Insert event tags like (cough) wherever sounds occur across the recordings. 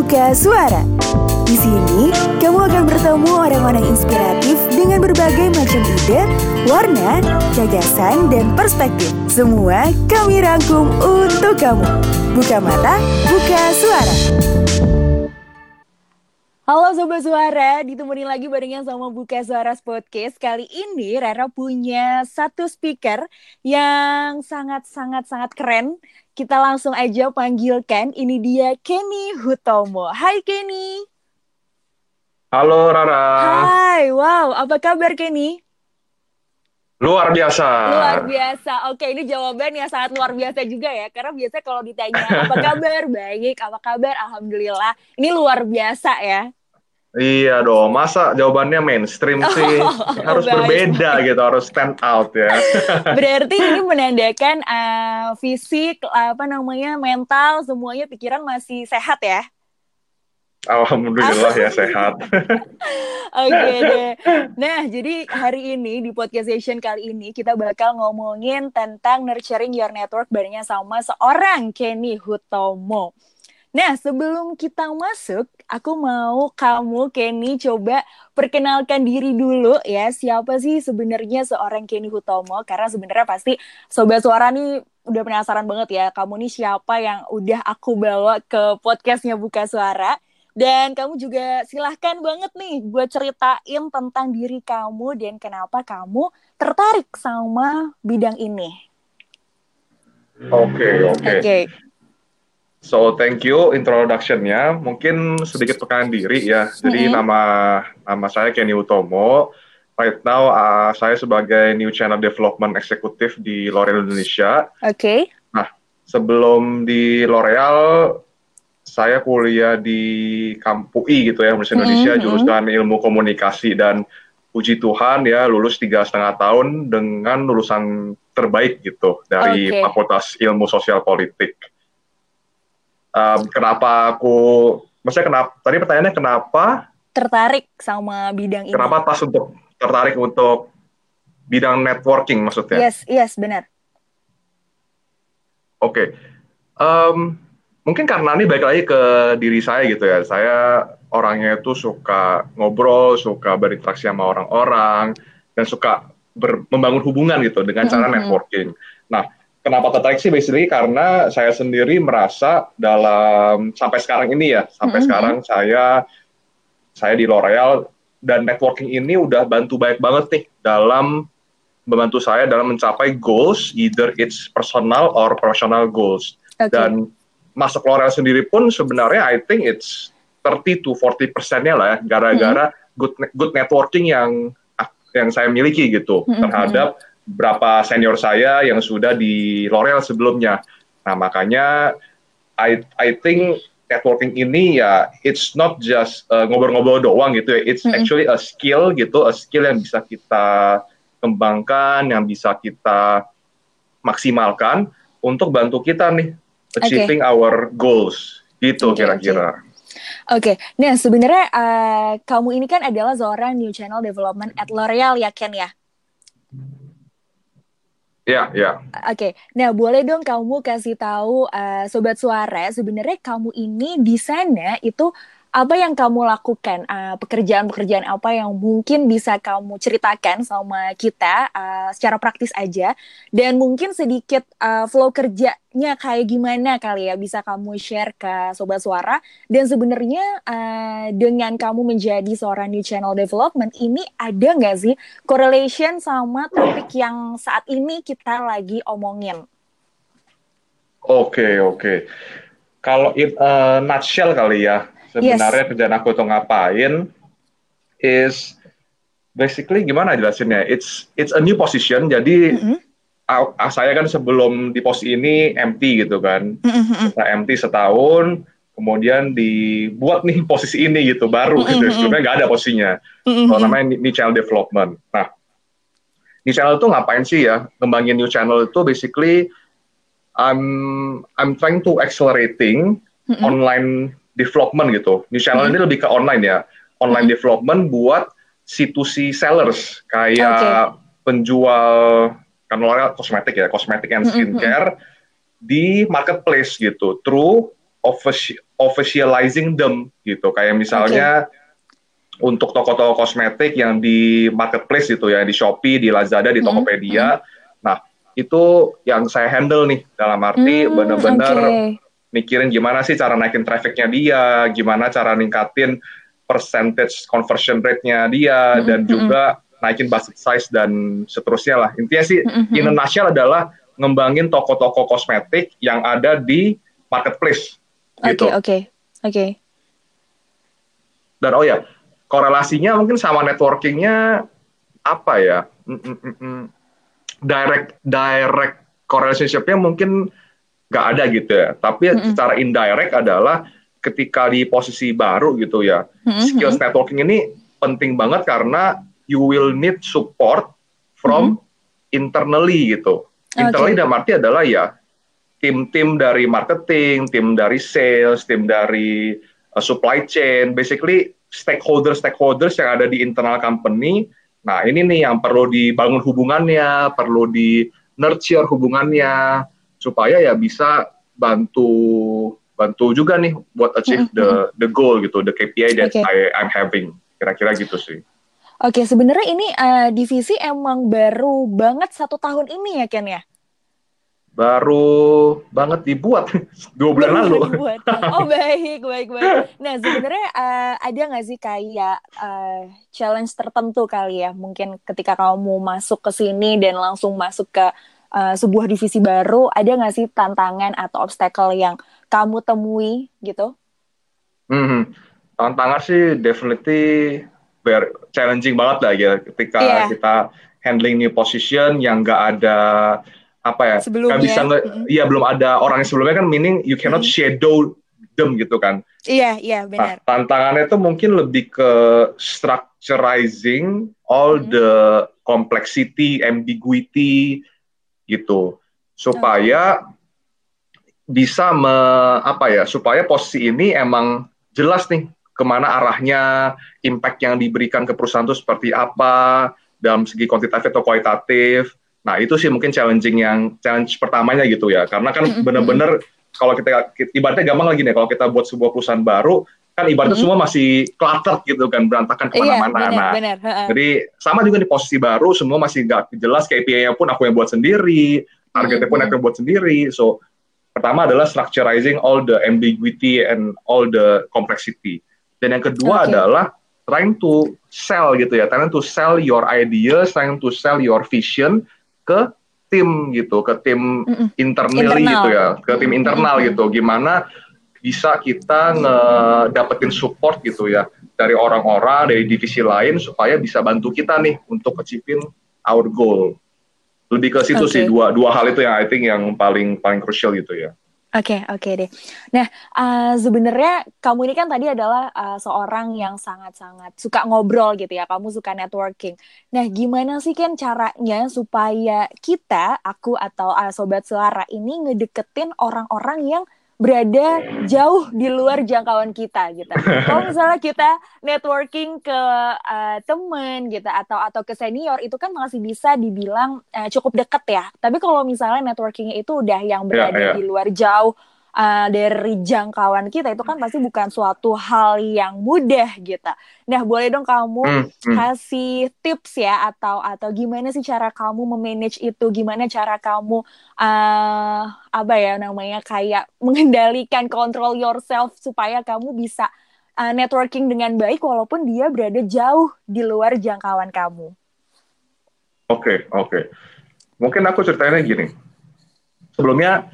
Buka Suara. Di sini, kamu akan bertemu orang-orang inspiratif dengan berbagai macam ide, warna, gagasan, dan perspektif. Semua kami rangkum untuk kamu. Buka mata, buka suara. Halo Sobat Suara, ditemenin lagi barengan sama Buka Suara Podcast. Kali ini Rara punya satu speaker yang sangat-sangat-sangat keren. Kita langsung aja panggilkan, ini dia Kenny Hutomo. Hai Kenny. Halo Rara. Hai, wow, apa kabar Kenny? Luar biasa. Luar biasa. Oke, ini jawaban yang sangat luar biasa juga ya. Karena biasanya kalau ditanya apa (laughs) kabar, baik, apa kabar, alhamdulillah. Ini luar biasa ya. Iya dong, masa jawabannya mainstream sih? Oh, harus baik. berbeda gitu, harus stand out ya. (laughs) Berarti ini menandakan uh, fisik, apa namanya, mental, semuanya pikiran masih sehat ya? Alhamdulillah ya sehat. (laughs) Oke deh. Nah, jadi hari ini di podcast session kali ini kita bakal ngomongin tentang nurturing your network barengan sama seorang Kenny Hutomo. Nah, sebelum kita masuk, aku mau kamu Kenny coba perkenalkan diri dulu ya. Siapa sih sebenarnya seorang Kenny Hutomo? Karena sebenarnya pasti sobat suara nih udah penasaran banget ya. Kamu nih siapa yang udah aku bawa ke podcastnya Buka Suara. Dan kamu juga silahkan banget nih buat ceritain tentang diri kamu dan kenapa kamu tertarik sama bidang ini. Oke, oke. Oke. So, thank you introduction-nya. Mungkin sedikit perkenalan diri ya. Jadi Mhm. nama nama saya Kenny Utomo. Right now uh, saya sebagai New Channel Development Executive di L'Oreal Indonesia. Oke. Sebelum di L'Oreal saya kuliah di Kampu I gitu ya, Universitas Indonesia, Mhm. jurusan ilmu komunikasi dan puji Tuhan ya lulus tiga setengah tahun dengan lulusan terbaik gitu dari Oke. Fakultas Ilmu Sosial Politik. Um, kenapa aku, maksudnya kenapa? Tadi pertanyaannya kenapa? Tertarik sama bidang ini. Kenapa pas untuk tertarik untuk bidang networking maksudnya? Yes, yes, benar. Oke, Em, mungkin karena ini balik lagi ke diri saya gitu ya. Saya orangnya itu suka ngobrol, suka berinteraksi sama orang-orang, dan suka ber- membangun hubungan gitu dengan cara Mhm. networking. Nah, kenapa tertarik sih basically karena saya sendiri merasa dalam sampai sekarang ini ya, sampai Mhm. sekarang saya saya di L'Oreal dan networking ini udah bantu baik banget nih dalam membantu saya dalam mencapai goals, either it's personal or professional goals. Oke. Dan masuk L'Oreal sendiri pun sebenarnya I think it's 30 to 40 persennya lah ya, gara-gara good good networking yang yang saya miliki gitu Mhm. terhadap berapa senior saya yang sudah di L'Oreal sebelumnya. Nah makanya I I think networking ini ya it's not just uh, ngobrol-ngobrol doang gitu ya, it's Mhm. actually a skill gitu, a skill yang bisa kita kembangkan, yang bisa kita maksimalkan untuk bantu kita nih achieving our goals gitu kira-kira. Oke, nah sebenarnya eh, kamu ini kan adalah seorang new channel development at L'Oreal ya Ken ya? Ya, ya. Oke, nah boleh dong kamu kasih tahu eh, sobat suara sebenarnya kamu ini di sana itu apa yang kamu lakukan Eh, pekerjaan-pekerjaan apa yang mungkin bisa kamu ceritakan sama kita eh, secara praktis aja dan mungkin sedikit eh, flow kerjanya kayak gimana kali ya bisa kamu share ke sobat suara dan sebenarnya eh, dengan kamu menjadi seorang new channel development ini ada nggak sih correlation sama topik yang saat ini kita lagi omongin. Oke, oke. Kalau in a nutshell kali ya, sebenarnya kerjaan aku tuh ngapain is basically gimana jelasinnya? It's it's a new position. Jadi Mm-mm. a- a- saya kan sebelum di pos ini empty gitu kan. Mm-mm. Nah, empty setahun, kemudian dibuat nih posisi ini gitu baru gitu. Mm-mm. Sebelumnya nggak ada posisinya. Mm-mm. Kalau namanya ni- new channel development. Nah, new channel itu ngapain sih ya? Ngembangin new channel itu basically I'm I'm trying to accelerating Mm-mm. online development gitu. New channel Mm-mm. ini lebih ke online ya. Online Mm-mm. development buat C2C sellers kayak penjual kan kosmetik ya, kosmetik and Mm-mm. skincare di marketplace gitu, through officializing them gitu. Kayak misalnya okay. untuk toko-toko kosmetik yang di marketplace itu ya, di Shopee, di Lazada, di. Tokopedia. Mm -hmm. Nah, itu yang saya handle nih dalam arti mm, benar-benar okay. Mikirin gimana sih cara naikin trafficnya dia, gimana cara ningkatin percentage conversion rate-nya dia, mm -hmm. dan juga naikin basket size dan seterusnya lah. Intinya sih mm -hmm. in adalah ngembangin toko-toko kosmetik yang ada di marketplace gitu. Oke, oke. Oke. Dan oh ya, korelasinya mungkin sama networkingnya apa ya? Mm, mm, mm, mm. direct direct relationship-nya mungkin nggak ada gitu ya. Tapi mm -mm. secara indirect adalah ketika di posisi baru gitu ya, mm -hmm. skills networking ini penting banget karena you will need support from mm -hmm. internally gitu. Internally okay. dalam arti adalah ya tim-tim dari marketing, tim dari sales, tim dari uh, supply chain, basically stakeholder-stakeholders yang ada di internal company. Nah, ini nih yang perlu dibangun hubungannya, perlu di nurture hubungannya supaya ya bisa bantu bantu juga nih buat achieve mm -hmm. the the goal gitu, the KPI that okay. I I'm having. Kira-kira gitu sih. Oke, sebenarnya ini uh, divisi emang baru banget satu tahun ini ya Ken ya? baru banget dibuat (laughs) dua bulan lalu. Dibuat. Oh baik, baik, baik. Nah sebenarnya uh, ada nggak sih kayak uh, challenge tertentu kali ya? Mungkin ketika kamu masuk ke sini dan langsung masuk ke uh, sebuah divisi baru, ada nggak sih tantangan atau obstacle yang kamu temui gitu? Hmm, tantangan sih definitely very challenging banget lah ya ketika yeah. kita handling new position yang nggak ada apa ya sebelumnya. Gak bisa nge, mm-hmm. iya belum ada orang yang sebelumnya kan meaning you cannot mm-hmm. shadow them gitu kan iya iya benar nah, tantangannya itu mungkin lebih ke structurizing all mm-hmm. the complexity ambiguity gitu. Supaya bisa me, apa ya supaya posisi ini emang jelas nih ke mana arahnya impact yang diberikan ke perusahaan itu seperti apa dalam segi kuantitatif atau kualitatif. Nah itu sih mungkin challenging yang challenge pertamanya gitu ya, karena kan bener-bener kalau kita ibaratnya gampang lagi nih, kalau kita buat sebuah perusahaan baru kan ibaratnya mm -hmm. semua masih cluttered gitu kan berantakan iya, ke mana-mana. Iya, nah, bener. jadi sama juga di posisi baru semua masih nggak jelas KPI-nya pun aku yang buat sendiri, targetnya pun aku yang buat sendiri. So pertama adalah structurizing all the ambiguity and all the complexity. Dan yang kedua okay. adalah trying to sell gitu ya, trying to sell your ideas, trying to sell your vision ke tim gitu, ke tim internally internal. gitu ya, ke tim internal mm -hmm. gitu. Gimana bisa kita ngedapetin support gitu ya dari orang-orang dari divisi lain supaya bisa bantu kita nih untuk achieving our goal. Lebih ke situ okay. sih dua dua hal itu yang I think yang paling paling crucial gitu ya. Oke, okay, oke okay deh. Nah, uh, sebenarnya kamu ini kan tadi adalah uh, seorang yang sangat-sangat suka ngobrol gitu ya. Kamu suka networking. Nah, gimana sih kan caranya supaya kita, aku atau uh, sobat suara ini ngedeketin orang-orang yang berada jauh di luar jangkauan kita gitu. Kalau misalnya kita networking ke uh, temen gitu atau atau ke senior itu kan masih bisa dibilang uh, cukup deket ya. Tapi kalau misalnya networkingnya itu udah yang iya, berada yeah, yeah. di luar jauh uh, dari jangkauan kita itu kan pasti bukan suatu hal yang mudah gitu. Nah, boleh dong kamu hmm, hmm. kasih tips ya atau atau gimana sih cara kamu memanage itu? Gimana cara kamu uh, apa ya namanya kayak (laughs) mengendalikan control yourself supaya kamu bisa uh, networking dengan baik walaupun dia berada jauh di luar jangkauan kamu. Oke, okay, oke. Okay. Mungkin aku ceritanya gini. Sebelumnya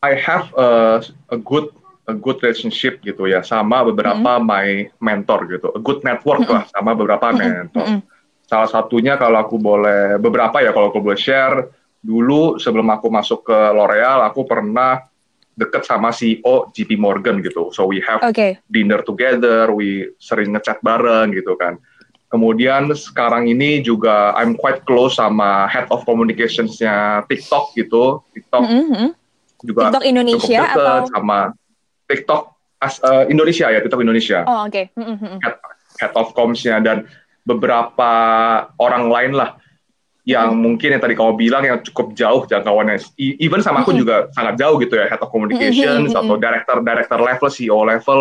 I have a, a good a good relationship gitu ya sama beberapa mm -hmm. my mentor gitu, a good network lah sama beberapa mentor. Mm -hmm. Salah satunya kalau aku boleh beberapa ya kalau aku boleh share dulu sebelum aku masuk ke L'Oreal aku pernah deket sama CEO JP Morgan gitu. So we have okay. dinner together, we sering ngechat bareng gitu kan. Kemudian sekarang ini juga I'm quite close sama head of communicationsnya TikTok gitu. TikTok mm -hmm juga TikTok Indonesia cukup atau sama TikTok as, uh, Indonesia ya TikTok Indonesia. Oh oke. Okay. Mm-hmm. Head, head of comms-nya dan beberapa orang lain lah yang hmm. mungkin yang tadi kamu bilang yang cukup jauh jangkauannya even sama aku hmm. juga sangat jauh gitu ya head of communications hmm. atau director director level CEO level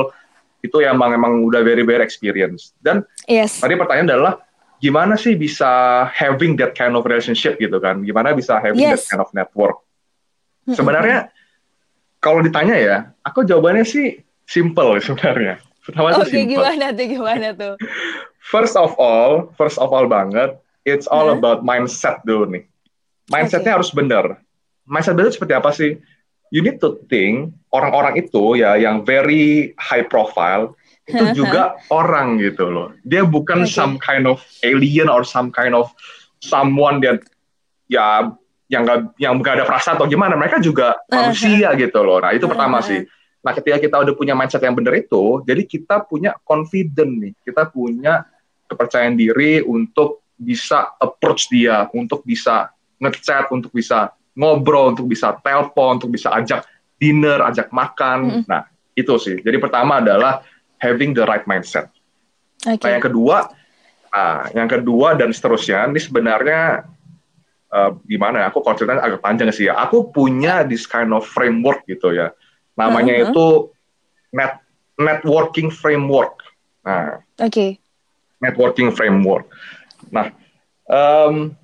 itu yang emang emang udah very very experience dan yes. tadi pertanyaan adalah gimana sih bisa having that kind of relationship gitu kan gimana bisa having yes. that kind of network sebenarnya kalau ditanya ya aku jawabannya sih simple sebenarnya pertama Oke okay, gimana tuh gimana tuh (laughs) first of all first of all banget it's all huh? about mindset dulu nih. Mindsetnya okay. harus benar. Mindset benar seperti apa sih? You need to think orang-orang itu ya yang very high profile itu juga orang gitu loh. Dia bukan okay. some kind of alien or some kind of someone that ya yang gak, yang gak ada perasaan atau gimana. Mereka juga manusia gitu loh. Nah itu pertama sih. Nah ketika kita udah punya mindset yang benar itu, jadi kita punya confident nih. Kita punya kepercayaan diri untuk bisa approach dia, untuk bisa ngechat, untuk bisa ngobrol, untuk bisa telepon, untuk bisa ajak dinner, ajak makan. Mm -hmm. Nah, itu sih. Jadi pertama adalah having the right mindset. Okay. Nah, yang kedua, nah, yang kedua dan seterusnya, ini sebenarnya uh, gimana ya? Aku ceritanya agak panjang sih ya. Aku punya this kind of framework gitu ya. Namanya uh -huh. itu net networking framework. Nah, oke. Okay. Networking framework. Nah, um,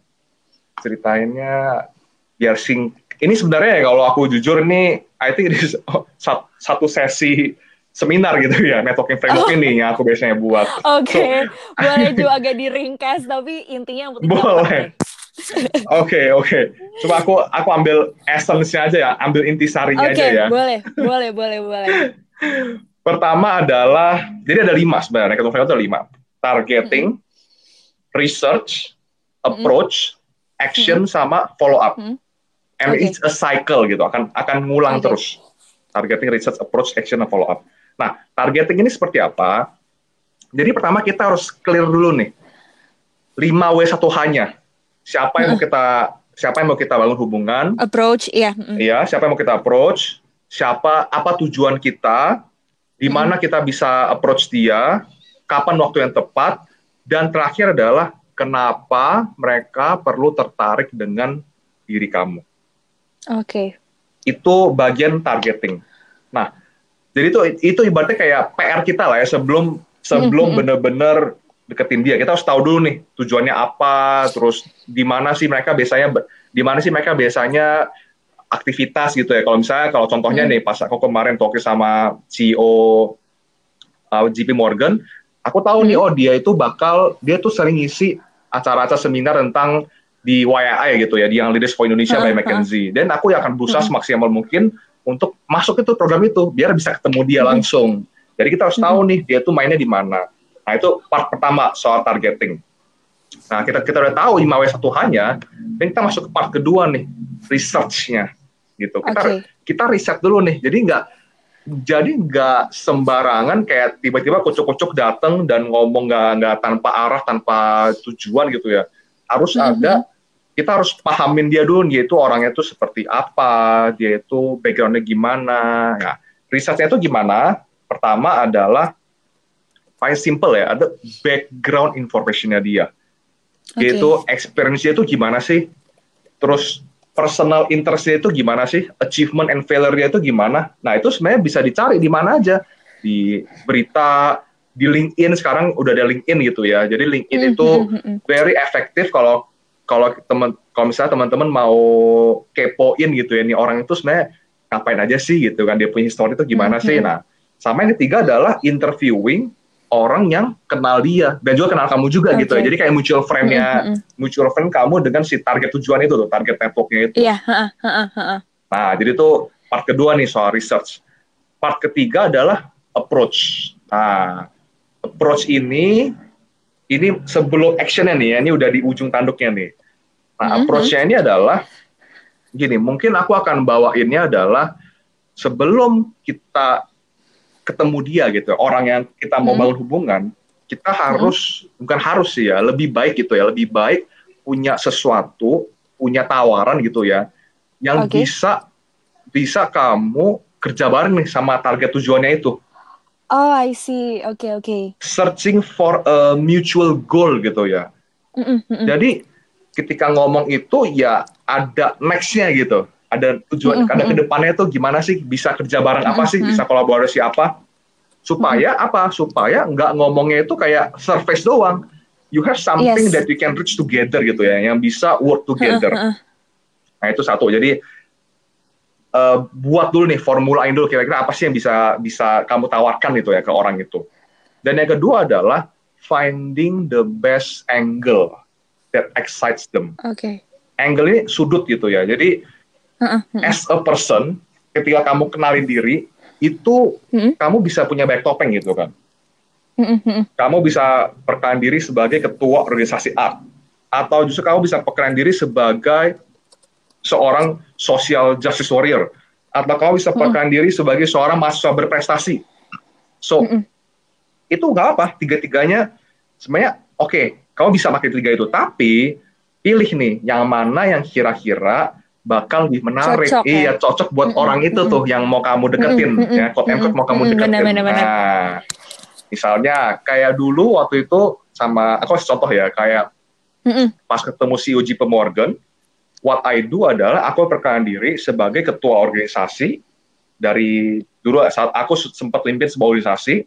ceritainnya biar sing. Ini sebenarnya ya kalau aku jujur ini, I think ini (laughs) satu sesi seminar gitu ya networking framework oh. ini yang aku biasanya buat. Oke, okay. so, boleh (laughs) juga agak diringkas tapi intinya yang penting boleh. Oke oke, coba aku aku ambil essence-nya aja ya, ambil intisarinya okay, aja ya. boleh boleh boleh boleh. Pertama adalah jadi ada lima sebenarnya networking framework ada lima targeting, hmm research, approach, mm-hmm. action mm-hmm. sama follow up. Mm-hmm. And okay. it's a cycle gitu, akan akan ngulang okay. terus. Targeting, research, approach, action, dan follow up. Nah, targeting ini seperti apa? Jadi pertama kita harus clear dulu nih. 5W1 hanya. Siapa yang mau kita siapa yang mau kita bangun hubungan? Approach, iya. Mm. Iya, siapa yang mau kita approach? Siapa apa tujuan kita? Di mana mm. kita bisa approach dia? Kapan waktu yang tepat? Dan terakhir adalah kenapa mereka perlu tertarik dengan diri kamu. Oke. Okay. Itu bagian targeting. Nah, jadi itu itu ibaratnya kayak PR kita lah ya sebelum sebelum mm-hmm. benar-benar deketin dia. Kita harus tahu dulu nih tujuannya apa, terus di mana sih mereka biasanya di mana sih mereka biasanya aktivitas gitu ya. Kalau misalnya kalau contohnya mm. nih pas aku kemarin talk sama CEO uh, JP Morgan, aku tahu hmm. nih oh dia itu bakal dia tuh sering ngisi acara-acara seminar tentang di YAI gitu ya, di yang Leaders for Indonesia by McKinsey. Dan aku akan berusaha hmm. semaksimal mungkin untuk masuk itu program itu biar bisa ketemu dia hmm. langsung. Jadi kita harus tahu nih dia tuh mainnya di mana. Nah itu part pertama soal targeting. Nah kita kita udah tahu 5W1 hanya, dan kita masuk ke part kedua nih, research-nya gitu. Kita okay. kita riset dulu nih. Jadi nggak jadi nggak sembarangan kayak tiba-tiba kucuk-kucuk datang dan ngomong nggak nggak tanpa arah tanpa tujuan gitu ya harus mm -hmm. ada kita harus pahamin dia dulu dia itu orangnya itu seperti apa dia itu backgroundnya gimana nah risetnya itu gimana pertama adalah paling simple ya ada background informationnya dia okay. yaitu experience-nya itu gimana sih terus personal interest-nya itu gimana sih? Achievement and failure-nya itu gimana? Nah, itu sebenarnya bisa dicari di mana aja. Di berita, di LinkedIn sekarang udah ada LinkedIn gitu ya. Jadi LinkedIn mm -hmm. itu hmm, hmm. very efektif kalau kalau teman kalau misalnya teman-teman mau kepoin gitu ya, nih orang itu sebenarnya ngapain aja sih gitu kan dia punya history itu gimana mm -hmm. sih? Nah, sama yang ketiga adalah interviewing orang yang kenal dia dan juga kenal kamu juga okay. gitu ya. Jadi kayak mutual friend-nya, mm -hmm. mutual friend kamu dengan si target tujuan itu tuh, target networknya itu. Iya. Yeah. Nah, jadi itu part kedua nih soal research. Part ketiga adalah approach. Nah, approach ini ini sebelum actionnya nih ya, ini udah di ujung tanduknya nih. Nah, mm -hmm. approach-nya ini adalah gini, mungkin aku akan bawainnya adalah sebelum kita ketemu dia gitu orang yang kita mau hmm. bangun hubungan kita harus hmm. bukan harus sih ya lebih baik gitu ya lebih baik punya sesuatu punya tawaran gitu ya yang okay. bisa bisa kamu kerja bareng nih sama target tujuannya itu oh I see oke okay, oke okay. searching for a mutual goal gitu ya mm -mm, mm -mm. jadi ketika ngomong itu ya ada nextnya gitu ada tujuan mm -hmm. ada ke depannya tuh gimana sih bisa kerja bareng apa sih bisa kolaborasi apa supaya mm -hmm. apa supaya nggak ngomongnya itu kayak surface doang you have something yes. that you can reach together gitu ya yang bisa work together nah itu satu jadi uh, buat dulu nih formulain dulu kira-kira apa sih yang bisa bisa kamu tawarkan itu ya ke orang itu dan yang kedua adalah finding the best angle that excites them. Oke. Okay. Angle ini sudut gitu ya. Jadi uh-uh, as a person, ketika kamu kenalin diri, itu kamu bisa punya back topeng gitu kan. Kamu bisa perkenalkan diri sebagai ketua organisasi A, atau justru kamu bisa perkenalkan diri sebagai seorang social justice warrior, atau kamu bisa perkenalkan diri sebagai seorang mahasiswa berprestasi. So itu nggak apa, tiga-tiganya sebenarnya oke. Okay, kamu bisa pakai tiga itu, tapi pilih nih yang mana yang kira-kira bakal lebih menarik, cocok, iya ya? cocok buat mm -hmm. orang itu tuh yang mau kamu deketin, mm -hmm. ya quote and mau kamu deketin. Bener, bener, bener. Nah, misalnya kayak dulu waktu itu sama aku kasih contoh ya, kayak mm -hmm. pas ketemu si Uji Pemorgan, what I do adalah aku perkenalkan diri sebagai ketua organisasi dari dulu saat aku sempat pimpin sebuah organisasi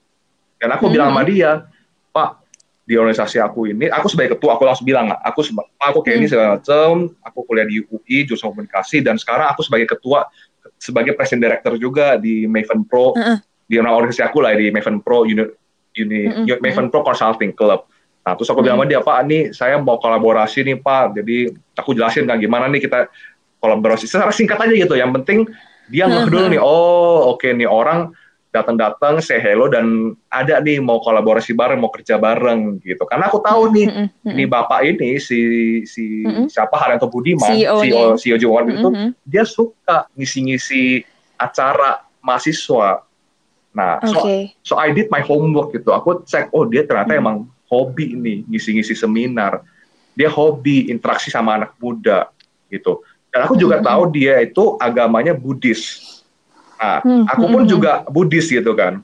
dan aku mm -hmm. bilang sama dia, Pak, di organisasi aku ini, aku sebagai ketua, aku langsung bilang, aku aku kayak ini hmm. segala macam, aku kuliah di UI, jurusan komunikasi, dan sekarang aku sebagai ketua, sebagai presiden director juga di Maven Pro, uh -uh. di organisasi aku lah, di Maven Pro, Uni, Uni, uh -uh. Maven Pro Consulting Club. Nah, terus aku bilang sama dia, Pak, nih saya mau kolaborasi nih, Pak, jadi aku jelasin kan gimana nih kita kolaborasi, secara singkat aja gitu, yang penting dia ngeh dulu nih, oh oke okay, nih orang datang-datang say hello dan ada nih mau kolaborasi bareng mau kerja bareng gitu karena aku tahu nih mm -hmm. ini bapak ini si si mm -hmm. siapa Haryanto Budiman CEO CEO, CEO Jawa mm -hmm. itu dia suka ngisi-ngisi acara mahasiswa nah okay. so so I did my homework gitu aku cek oh dia ternyata mm -hmm. emang hobi nih ngisi-ngisi seminar dia hobi interaksi sama anak muda gitu dan aku juga mm -hmm. tahu dia itu agamanya Buddhis Nah, hmm, aku pun hmm, juga Buddhis gitu kan.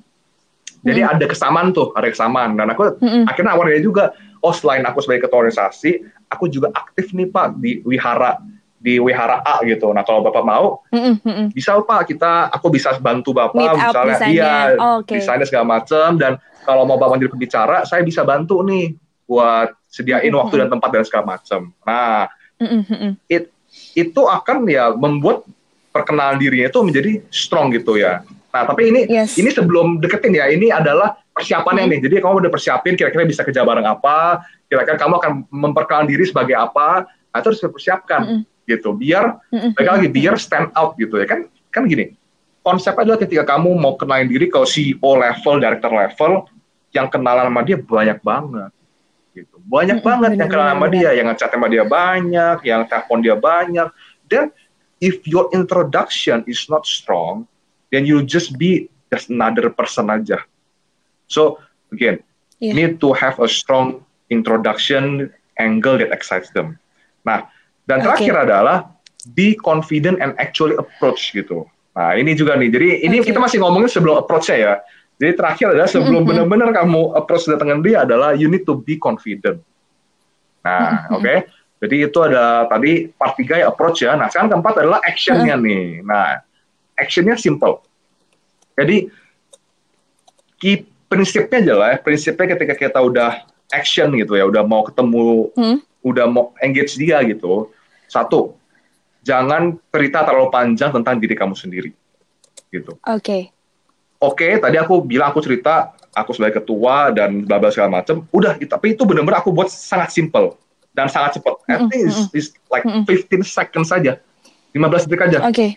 Jadi hmm. ada kesamaan tuh, ada kesamaan. Dan aku hmm. akhirnya awalnya juga, oh selain aku sebagai ketua organisasi, aku juga aktif nih Pak di wihara di wihara A gitu. Nah kalau bapak mau, mm -hmm. bisa Pak kita, aku bisa bantu bapak Meet misalnya, iya, oh, okay. desainnya segala macam. Dan kalau mau bapak jadi pembicara, saya bisa bantu nih buat sediain mm -hmm. waktu dan tempat dan segala macam. Nah, mm -hmm. it, itu akan ya membuat perkenalan dirinya itu menjadi strong gitu ya. Nah, tapi ini yes. ini sebelum deketin ya, ini adalah persiapannya mm. nih. Jadi kamu udah persiapin kira-kira bisa kerja bareng apa, kira-kira kamu akan memperkenalkan diri sebagai apa, nah, itu harus dipersiapkan mm -mm. gitu. Biar mm -mm. lagi biar stand out gitu ya kan. Kan gini. Konsepnya adalah ketika kamu mau kenalin diri ke CEO level, director level, yang kenalan sama dia banyak banget gitu. Banyak mm -hmm, banget yang kenalan sama dia, yang ngechat sama dia banyak, yang telepon dia banyak. Dan if your introduction is not strong, then you just be just another person aja. So again, yeah. need to have a strong introduction angle that excites them. Nah, dan terakhir okay. adalah be confident and actually approach gitu. Nah, ini juga nih. Jadi ini okay. kita masih ngomongin sebelum approach-nya ya. Jadi terakhir adalah sebelum mm -hmm. benar-benar kamu approach datangan dia adalah you need to be confident. Nah, mm -hmm. oke. Okay? Jadi itu ada tadi part 3 ya approach ya. Nah sekarang keempat adalah actionnya hmm. nih. Nah actionnya simple. Jadi key prinsipnya aja lah ya. Prinsipnya ketika kita udah action gitu ya, udah mau ketemu, hmm. udah mau engage dia gitu. Satu, jangan cerita terlalu panjang tentang diri kamu sendiri. Gitu. Oke. Okay. Oke, okay, tadi aku bilang aku cerita aku sebagai ketua dan bla bla segala macam. Udah, tapi itu benar-benar aku buat sangat simple dan sangat cepat. Mm -hmm. I think it's, it's like mm -hmm. 15 seconds saja, 15 detik aja. Oke. Okay.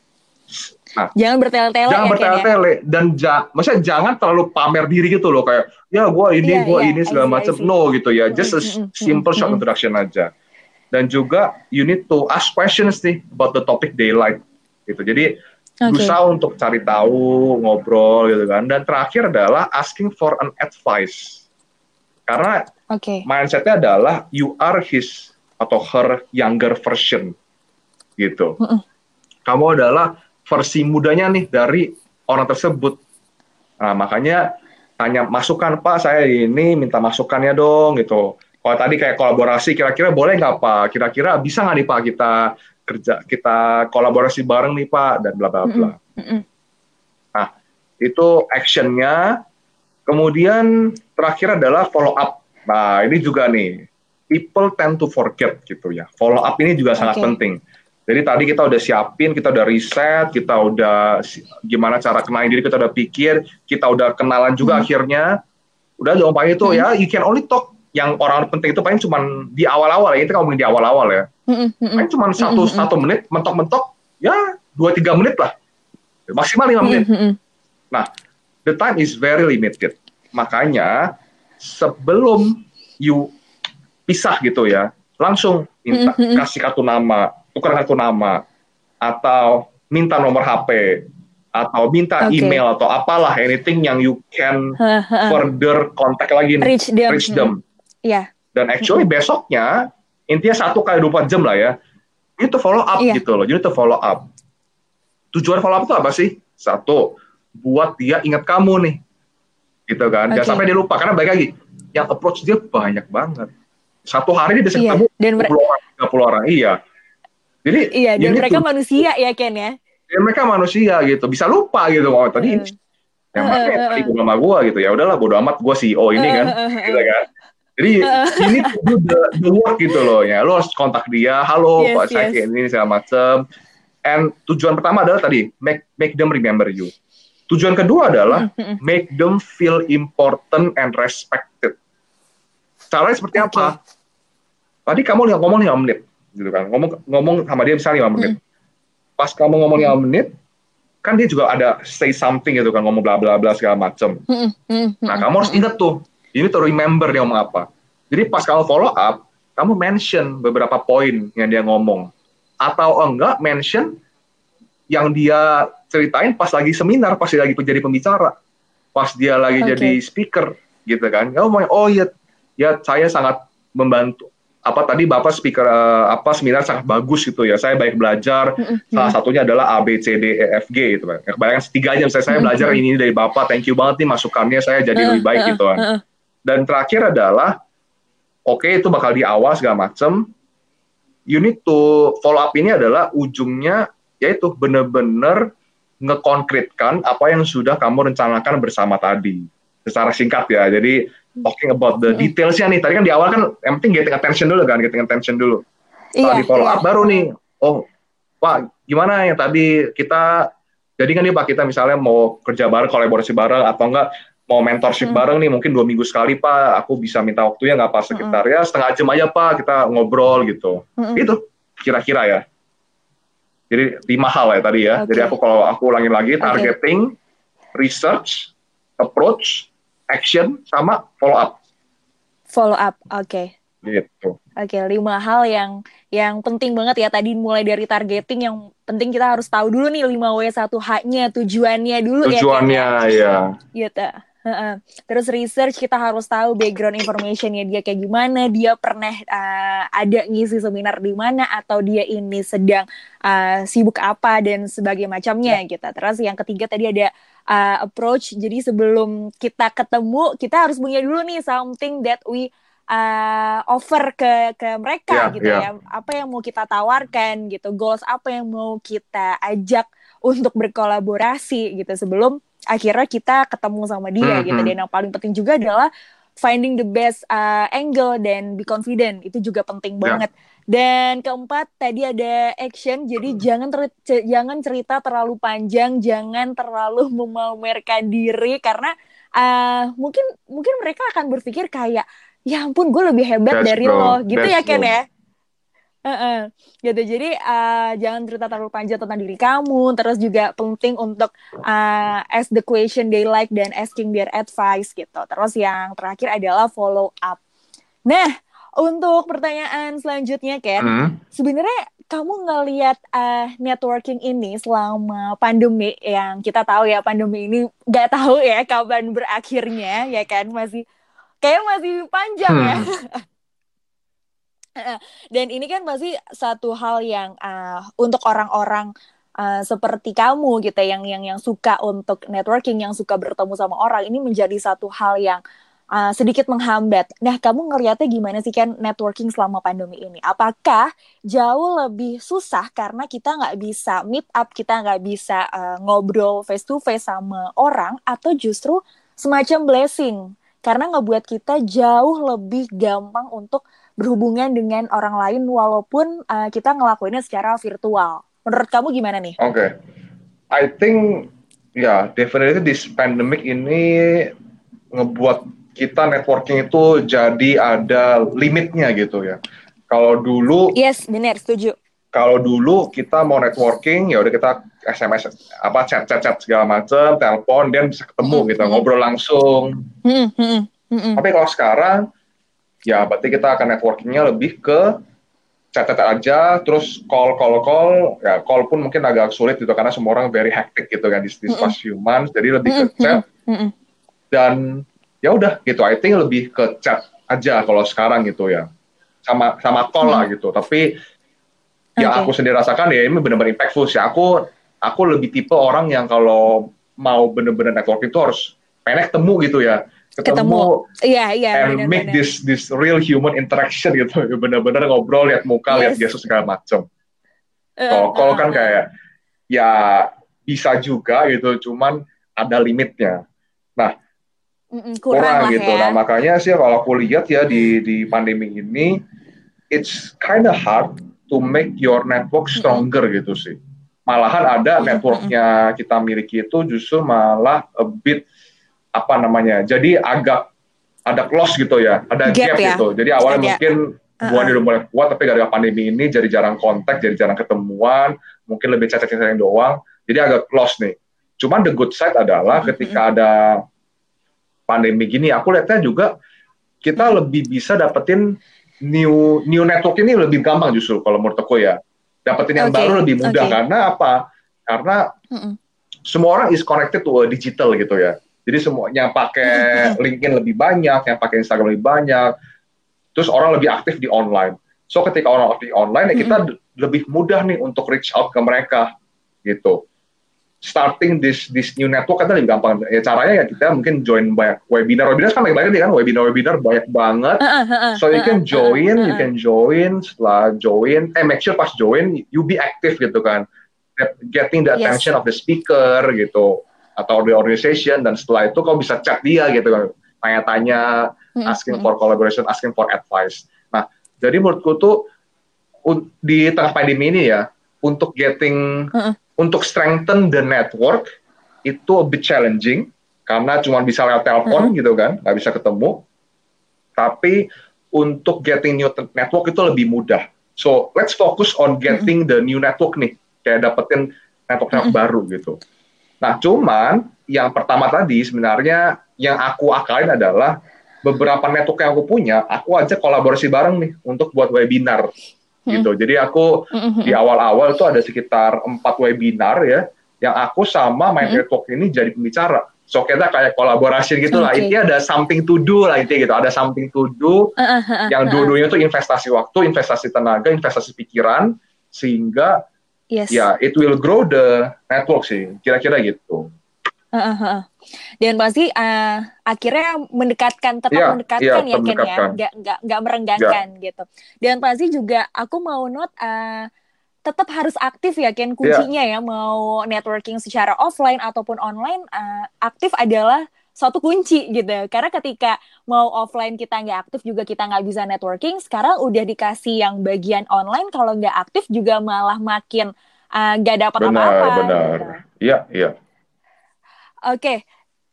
Nah, jangan bertele-tele jangan ya, bertele-tele ya? dan ja, maksudnya jangan terlalu pamer diri gitu loh kayak ya gue ini yeah, gue yeah, ini segala macam no gitu ya just a simple short introduction aja dan juga you need to ask questions nih about the topic they like gitu jadi okay. berusaha untuk cari tahu ngobrol gitu kan dan terakhir adalah asking for an advice karena Okay. Mindsetnya adalah you are his atau her younger version, gitu. Mm -mm. Kamu adalah versi mudanya nih dari orang tersebut. Nah, makanya tanya masukan Pak, saya ini minta masukannya dong, gitu. kalau tadi kayak kolaborasi, kira-kira boleh nggak Pak? Kira-kira bisa nggak nih Pak kita kerja kita kolaborasi bareng nih Pak dan bla bla bla. Mm. Nah itu actionnya. Kemudian terakhir adalah follow up. Nah ini juga nih people tend to forget gitu ya. Follow up ini juga okay. sangat penting. Jadi tadi kita udah siapin, kita udah riset, kita udah gimana cara kenalin diri, kita udah pikir, kita udah kenalan juga hmm. akhirnya. Udah jawabannya itu hmm. ya, you can only talk yang orang penting itu paling cuma di awal-awal ya, itu kalau di awal-awal ya. Hmm. Paling cuma satu hmm. satu menit, mentok-mentok, ya dua tiga menit lah, maksimal lima menit. Hmm. Nah, the time is very limited. Makanya sebelum you pisah gitu ya, langsung minta kasih kartu nama, tukar kartu nama atau minta nomor HP atau minta okay. email atau apalah anything yang you can further contact lagi nih, reach them. Reach them. Yeah. Dan actually besoknya intinya satu kali 24 jam lah ya. Itu follow up yeah. gitu loh. Jadi itu follow up. Tujuan follow up itu apa sih? Satu, buat dia ingat kamu nih. Gitu kan. Okay. Jangan sampai dia lupa karena baik lagi yang approach dia banyak banget. Satu hari dia bisa yeah. ketemu Dan 20 orang, 30 orang. Iya. Jadi iya dan mereka tuh, manusia ya Ken ya. Ya mereka manusia gitu, bisa lupa gitu. Oh tadi uh, yang uh, uh, tadi gue sama gue gitu ya udahlah bodo amat gue CEO ini kan, gitu kan. Jadi uh, ini tuh the, the work gitu loh ya. Lo harus kontak dia, halo yes, Pak saya yes. ini segala macem. And tujuan pertama adalah tadi make make them remember you. Tujuan kedua adalah make them feel important and respected. Caranya seperti okay. apa? Tadi kamu lihat ngomong 5 menit gitu kan? Ngomong ngomong sama dia misalnya lima menit. Pas kamu ngomong lima menit kan dia juga ada say something gitu kan ngomong bla bla bla segala macem. Nah kamu harus ingat tuh ini tuh remember dia ngomong apa. Jadi pas kamu follow up kamu mention beberapa poin yang dia ngomong. Atau enggak mention yang dia ceritain pas lagi seminar pas dia lagi jadi pembicara pas dia lagi okay. jadi speaker gitu kan kamu mau oh ya ya saya sangat membantu apa tadi Bapak speaker uh, apa seminar sangat bagus gitu ya. Saya baik belajar. Mm-hmm. Salah satunya adalah A B C D E F G gitu. Kebanyakan setiganya saya saya belajar mm-hmm. ini dari Bapak. Thank you banget nih masukannya saya jadi lebih baik gitu kan. Dan terakhir adalah oke okay, itu bakal di awal segala macem. You need to follow up ini adalah ujungnya yaitu benar-benar ngekonkretkan apa yang sudah kamu rencanakan bersama tadi secara singkat ya. Jadi talking about the detailsnya nih. Tadi kan di awal kan yang penting getting attention dulu kan, getting attention dulu. Iya, di follow iya. up baru nih. Oh, Pak, gimana yang tadi kita jadi kan nih Pak kita misalnya mau kerja bareng, kolaborasi bareng atau enggak mau mentorship hmm. bareng nih mungkin dua minggu sekali Pak, aku bisa minta waktunya nggak pas sekitar hmm. ya setengah jam aja Pak kita ngobrol gitu. Hmm. Itu kira-kira ya. Jadi lima hal ya tadi ya. Okay. Jadi aku kalau aku ulangin lagi targeting, okay. research, approach, action sama follow up. Follow up, oke. Okay. Gitu. Oke, okay, lima hal yang yang penting banget ya tadi mulai dari targeting yang penting kita harus tahu dulu nih 5W1H-nya, tujuannya dulu tujuannya, ya. Tujuannya, ya. Gitu. Terus research kita harus tahu background informationnya dia kayak gimana, dia pernah uh, ada ngisi seminar di mana atau dia ini sedang uh, sibuk apa dan sebagainya macamnya ya. gitu. Terus yang ketiga tadi ada uh, approach. Jadi sebelum kita ketemu, kita harus punya dulu nih something that we uh, offer ke ke mereka yeah, gitu yeah. ya. Apa yang mau kita tawarkan gitu, goals apa yang mau kita ajak untuk berkolaborasi gitu sebelum akhirnya kita ketemu sama dia mm -hmm. gitu dan yang paling penting juga adalah finding the best uh, angle dan be confident itu juga penting yeah. banget dan keempat tadi ada action jadi hmm. jangan ter jangan cerita terlalu panjang jangan terlalu (laughs) memamerkan diri karena uh, mungkin mungkin mereka akan berpikir kayak ya ampun gue lebih hebat That's dari bro. lo gitu That's ya Ken ya Uh -uh. gitu jadi uh, jangan cerita terlalu panjang tentang diri kamu terus juga penting untuk uh, ask the question they like dan asking their advice gitu terus yang terakhir adalah follow up nah untuk pertanyaan selanjutnya Ken hmm. sebenarnya kamu ngelihat uh, networking ini selama pandemi yang kita tahu ya pandemi ini nggak tahu ya kapan berakhirnya ya kan masih kayak masih panjang ya. hmm. ya (laughs) Dan ini kan pasti satu hal yang uh, untuk orang-orang uh, seperti kamu gitu yang yang yang suka untuk networking, yang suka bertemu sama orang ini menjadi satu hal yang uh, sedikit menghambat. Nah, kamu ngelihatnya gimana sih kan networking selama pandemi ini? Apakah jauh lebih susah karena kita nggak bisa meet up, kita nggak bisa uh, ngobrol face to face sama orang, atau justru semacam blessing karena ngebuat kita jauh lebih gampang untuk berhubungan dengan orang lain walaupun uh, kita ngelakuinnya secara virtual. Menurut kamu gimana nih? Oke, okay. I think ya yeah, definitely this pandemic ini ngebuat kita networking itu jadi ada limitnya gitu ya. Kalau dulu Yes, benar, setuju. Kalau dulu kita mau networking ya udah kita SMS apa chat chat chat segala macam, telepon dan bisa ketemu mm-hmm. gitu, ngobrol langsung. Mm-hmm. Mm-hmm. Tapi kalau sekarang ya berarti kita akan networkingnya lebih ke chat chat aja, terus call call call, ya call pun mungkin agak sulit gitu karena semua orang very hectic gitu kan di past few months, jadi lebih ke chat. Dan ya udah gitu, I think lebih ke chat aja kalau sekarang gitu ya, sama sama call lah gitu. Tapi yang okay. aku sendiri rasakan ya ini benar-benar impactful sih. Aku aku lebih tipe orang yang kalau mau bener-bener network itu harus pengen ketemu gitu ya ketemu, iya iya and bener, make this this real human interaction gitu. (laughs) Bener-bener ngobrol lihat muka yes. lihat gestur segala macam uh, kalau uh, kan uh, kayak ya bisa juga gitu cuman ada limitnya. Nah kurang, kurang gitu. ya. nah makanya sih kalau aku lihat ya di di pandemi ini it's kind of hard to make your network stronger mm -hmm. gitu sih. Malahan ada networknya kita miliki itu justru malah a bit apa namanya jadi agak ada close gitu ya ada gap, gap ya? gitu jadi awalnya ada. mungkin hubungannya uh-uh. udah mulai kuat tapi gara-gara pandemi ini jadi jarang kontak jadi jarang ketemuan mungkin lebih cacat-cacat doang jadi agak close nih cuman the good side adalah mm-hmm. ketika ada pandemi gini aku lihatnya juga kita lebih bisa dapetin new new network ini lebih gampang justru kalau menurut aku ya dapetin yang okay. baru lebih mudah okay. karena apa? Karena mm -mm. semua orang is connected to digital gitu ya. Jadi semuanya pakai (laughs) LinkedIn lebih banyak, yang pakai Instagram lebih banyak. Terus orang lebih aktif di online. So ketika orang aktif di online ya kita mm -hmm. lebih mudah nih untuk reach out ke mereka gitu starting this this new network kan lebih gampang. Ya caranya ya kita mungkin join banyak webinar. Webinar kan banyak banget kan webinar-webinar banyak banget. So you can join, you can join setelah join, eh make sure pas join you be active gitu kan. Getting the attention yes. of the speaker gitu atau the organization dan setelah itu kau bisa chat dia gitu kan. Tanya-tanya, asking for collaboration, asking for advice. Nah, jadi menurutku tuh di tengah pandemi ini ya untuk getting uh -uh untuk strengthen the network itu a bit challenging karena cuma bisa lewat telepon hmm. gitu kan, nggak bisa ketemu. Tapi untuk getting new network itu lebih mudah. So let's focus on getting hmm. the new network nih, kayak dapetin network network hmm. baru gitu. Nah cuman yang pertama tadi sebenarnya yang aku akalin adalah beberapa network yang aku punya, aku aja kolaborasi bareng nih untuk buat webinar gitu. Jadi aku di awal-awal itu ada sekitar empat webinar ya, yang aku sama My Network ini jadi pembicara. So kita kayak kolaborasi gitu lah. Okay. Intinya ada something to do lah intinya gitu. Ada something to do uh, uh, uh, yang dua-duanya tuh investasi waktu, investasi tenaga, investasi pikiran sehingga yes. ya it will grow the network sih. Kira-kira gitu. Uh, uh, uh. Dan pasti uh, akhirnya mendekatkan, tetap yeah, mendekatkan yeah, ya Ken ya, nggak nggak nggak merenggangkan yeah. gitu. Dan pasti juga aku mau note uh, tetap harus aktif ya Ken kuncinya yeah. ya mau networking secara offline ataupun online uh, aktif adalah suatu kunci gitu karena ketika mau offline kita nggak aktif juga kita nggak bisa networking sekarang udah dikasih yang bagian online kalau nggak aktif juga malah makin nggak uh, dapat apa-apa benar gitu. iya iya Oke, okay.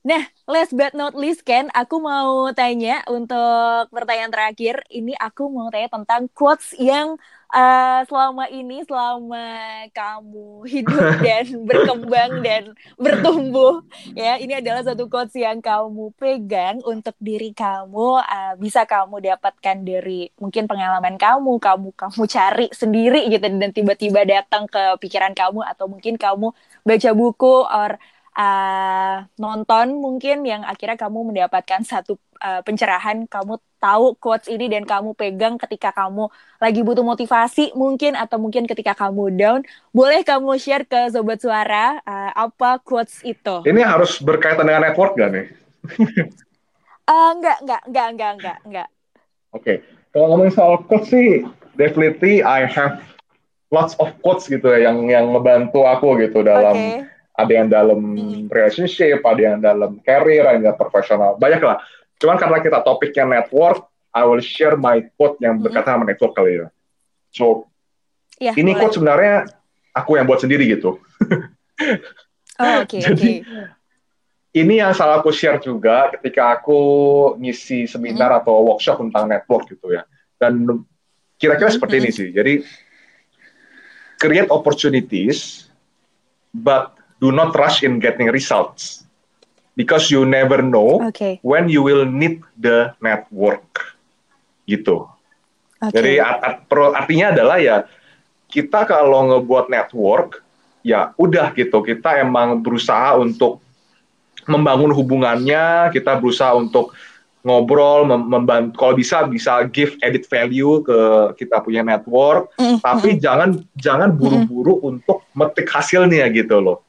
Nah, last but not least, Ken, aku mau tanya untuk pertanyaan terakhir. Ini aku mau tanya tentang quotes yang uh, selama ini, selama kamu hidup (laughs) dan berkembang dan bertumbuh, ya, ini adalah satu quotes yang kamu pegang untuk diri kamu, uh, bisa kamu dapatkan dari mungkin pengalaman kamu, kamu kamu cari sendiri gitu, dan tiba-tiba datang ke pikiran kamu atau mungkin kamu baca buku or uh, nonton mungkin yang akhirnya kamu mendapatkan satu uh, pencerahan kamu tahu quotes ini dan kamu pegang ketika kamu lagi butuh motivasi mungkin atau mungkin ketika kamu down boleh kamu share ke sobat suara uh, apa quotes itu ini harus berkaitan dengan network gak nih (laughs) Uh, enggak, enggak, enggak, enggak, enggak, enggak. Oke, okay. kalau ngomongin soal quotes sih, definitely I have lots of quotes gitu ya yang yang ngebantu aku gitu dalam okay. Ada yang dalam relationship, ada yang dalam career, ada yang profesional, banyak lah. Cuman karena kita topiknya network, I will share my quote yang berkaitan sama network kali ya. So, ya, ini boleh. quote sebenarnya aku yang buat sendiri gitu. oh, oke, (laughs) okay, Jadi, okay ini yang salah aku share juga ketika aku ngisi seminar hmm. atau workshop tentang network gitu ya. Dan kira-kira hmm. seperti ini sih. Jadi create opportunities but do not rush in getting results because you never know okay. when you will need the network. Gitu. Okay. Jadi art, art, artinya adalah ya kita kalau ngebuat network ya udah gitu kita emang berusaha untuk membangun hubungannya, kita berusaha untuk ngobrol, membantu kalau bisa bisa give edit value ke kita punya network, mm -hmm. tapi jangan jangan buru-buru mm -hmm. untuk metik hasilnya gitu loh.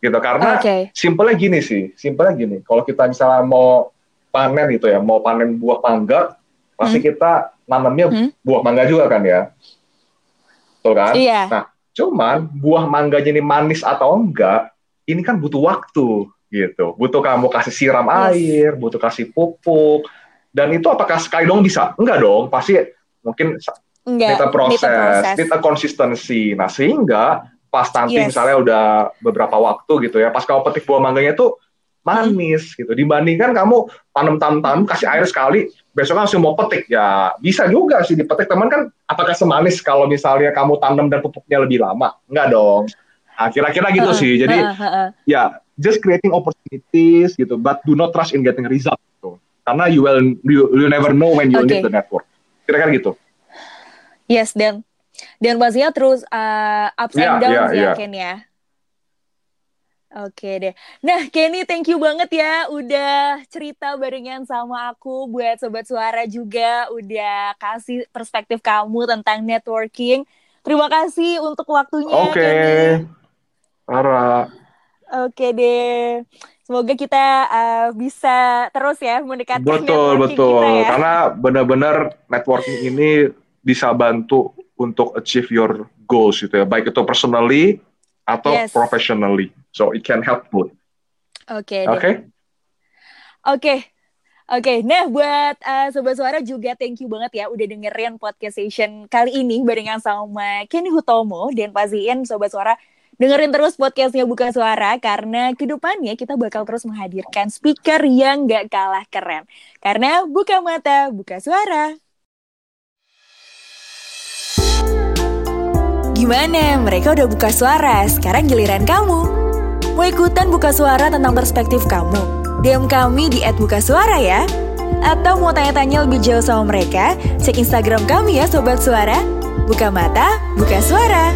Gitu karena okay. simpelnya gini sih, simpelnya gini, kalau kita misalnya mau panen gitu ya, mau panen buah mangga, pasti mm -hmm. kita nanamnya mm -hmm. buah mangga juga kan ya. Betul kan? Iya. Nah, cuman buah mangganya ini manis atau enggak, ini kan butuh waktu gitu. Butuh kamu kasih siram yes. air, butuh kasih pupuk, dan itu apakah sekali dong bisa? Enggak dong, pasti mungkin Enggak, kita proses, kita konsistensi. Nah sehingga pas nanti yes. misalnya udah beberapa waktu gitu ya, pas kamu petik buah mangganya itu manis hmm. gitu. Dibandingkan kamu tanam-tanam kasih air sekali, besok langsung mau petik ya bisa juga sih dipetik. Teman kan apakah semanis kalau misalnya kamu tanam dan pupuknya lebih lama? Enggak dong. Nah, kira-kira gitu uh, sih. Jadi uh, uh, uh. ya just creating opportunities gitu, but do not trust in getting result gitu. Karena you will you, you never know when you okay. need the network. Kira-kira gitu. Yes, dan dan pastinya terus uh, ups yeah, and downs yeah, ya yeah. Ken ya. Oke deh. Nah, Kenny, thank you banget ya udah cerita barengan sama aku buat sobat suara juga udah kasih perspektif kamu tentang networking. Terima kasih untuk waktunya. Oke. Okay. Ara. Oke deh. Semoga kita uh, bisa terus ya mendekatkan betul betul kita ya. karena benar-benar networking ini bisa bantu untuk achieve your goals gitu ya baik itu personally atau yes. professionally so it can help both. Oke. Okay, Oke. Oke. Oke, nah buat uh, sobat suara juga thank you banget ya udah dengerin podcast session kali ini barengan sama Kenny Hutomo dan pastiin sobat suara Dengerin terus podcastnya Buka Suara karena ke depannya kita bakal terus menghadirkan speaker yang gak kalah keren. Karena buka mata, buka suara. Gimana? Mereka udah buka suara, sekarang giliran kamu. Mau ikutan buka suara tentang perspektif kamu? DM kami di @bukasuara ya. Atau mau tanya-tanya lebih jauh sama mereka? Cek Instagram kami ya Sobat Suara. Buka mata, buka suara.